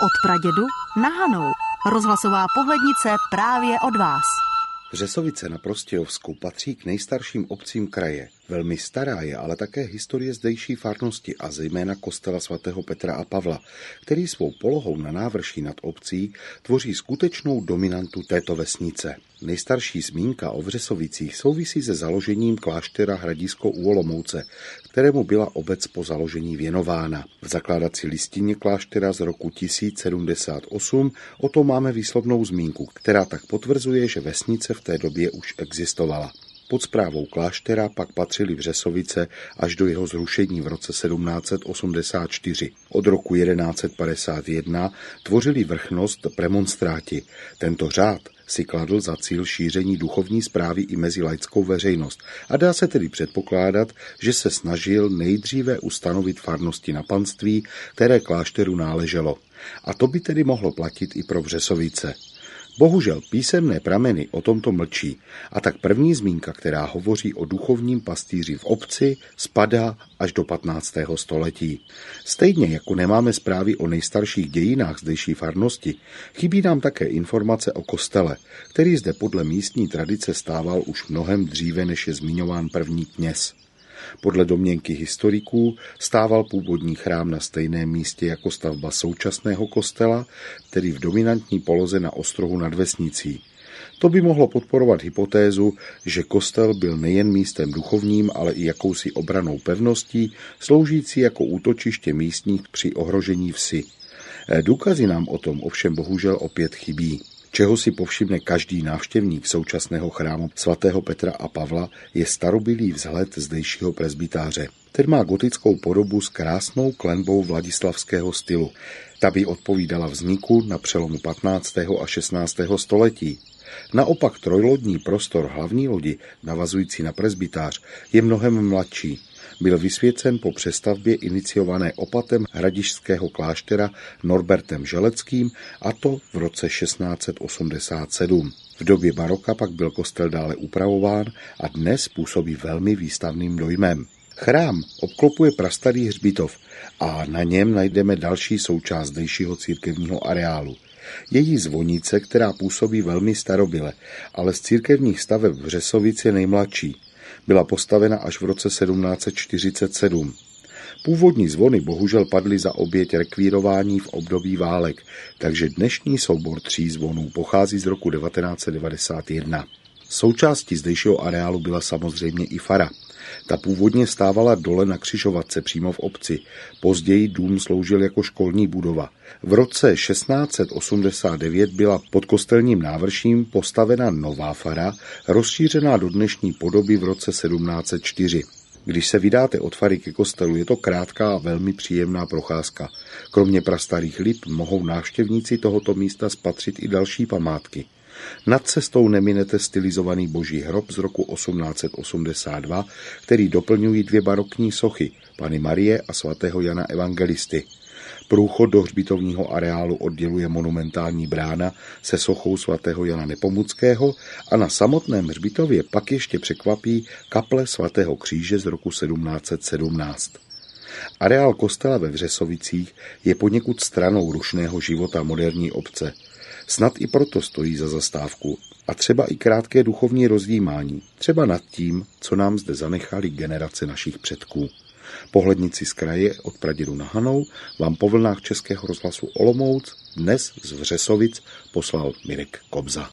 Od pradědu na Hanou. Rozhlasová pohlednice právě od vás. Vřesovice na Prostějovsku patří k nejstarším obcím kraje. Velmi stará je ale také historie zdejší farnosti a zejména kostela svatého Petra a Pavla, který svou polohou na návrší nad obcí tvoří skutečnou dominantu této vesnice. Nejstarší zmínka o Vřesovicích souvisí se založením kláštera Hradisko u Olomouce, kterému byla obec po založení věnována. V zakládací listině kláštera z roku 1078 o tom máme výslovnou zmínku, která tak potvrzuje, že vesnice v té době už existovala. Pod zprávou kláštera pak patřili Vřesovice až do jeho zrušení v roce 1784. Od roku 1151 tvořili vrchnost premonstráti. Tento řád si kladl za cíl šíření duchovní zprávy i mezi laickou veřejnost a dá se tedy předpokládat, že se snažil nejdříve ustanovit farnosti na panství, které klášteru náleželo. A to by tedy mohlo platit i pro Vřesovice. Bohužel písemné prameny o tomto mlčí a tak první zmínka, která hovoří o duchovním pastýři v obci, spadá až do 15. století. Stejně jako nemáme zprávy o nejstarších dějinách zdejší farnosti, chybí nám také informace o kostele, který zde podle místní tradice stával už mnohem dříve, než je zmiňován první kněz. Podle domněnky historiků stával původní chrám na stejném místě jako stavba současného kostela, tedy v dominantní poloze na ostrohu nad vesnicí. To by mohlo podporovat hypotézu, že kostel byl nejen místem duchovním, ale i jakousi obranou pevností, sloužící jako útočiště místních při ohrožení vsi. Důkazy nám o tom ovšem bohužel opět chybí. Čeho si povšimne každý návštěvník současného chrámu svatého Petra a Pavla je starobilý vzhled zdejšího prezbytáře. Ten má gotickou podobu s krásnou klenbou vladislavského stylu. Ta by odpovídala vzniku na přelomu 15. a 16. století. Naopak trojlodní prostor hlavní lodi, navazující na prezbytář, je mnohem mladší byl vysvěcen po přestavbě iniciované opatem hradišského kláštera Norbertem Želeckým a to v roce 1687. V době baroka pak byl kostel dále upravován a dnes působí velmi výstavným dojmem. Chrám obklopuje prastarý hřbitov a na něm najdeme další součást zdejšího církevního areálu. Její zvonice, která působí velmi starobile, ale z církevních staveb v Řesovic je nejmladší byla postavena až v roce 1747. Původní zvony bohužel padly za oběť rekvírování v období válek, takže dnešní soubor tří zvonů pochází z roku 1991. Součástí zdejšího areálu byla samozřejmě i fara. Ta původně stávala dole na křižovatce přímo v obci. Později dům sloužil jako školní budova. V roce 1689 byla pod kostelním návrším postavena nová fara, rozšířená do dnešní podoby v roce 1704. Když se vydáte od fary ke kostelu, je to krátká a velmi příjemná procházka. Kromě prastarých lip mohou návštěvníci tohoto místa spatřit i další památky. Nad cestou neminete stylizovaný boží hrob z roku 1882, který doplňují dvě barokní sochy, Pany Marie a svatého Jana Evangelisty. Průchod do hřbitovního areálu odděluje monumentální brána se sochou svatého Jana Nepomuckého a na samotném hřbitově pak ještě překvapí kaple svatého kříže z roku 1717. Areál kostela ve Vřesovicích je poněkud stranou rušného života moderní obce – Snad i proto stojí za zastávku a třeba i krátké duchovní rozjímání, třeba nad tím, co nám zde zanechali generace našich předků. Pohlednici z kraje od Pradědu na Hanou vám po vlnách Českého rozhlasu Olomouc dnes z Vřesovic poslal Mirek Kobza.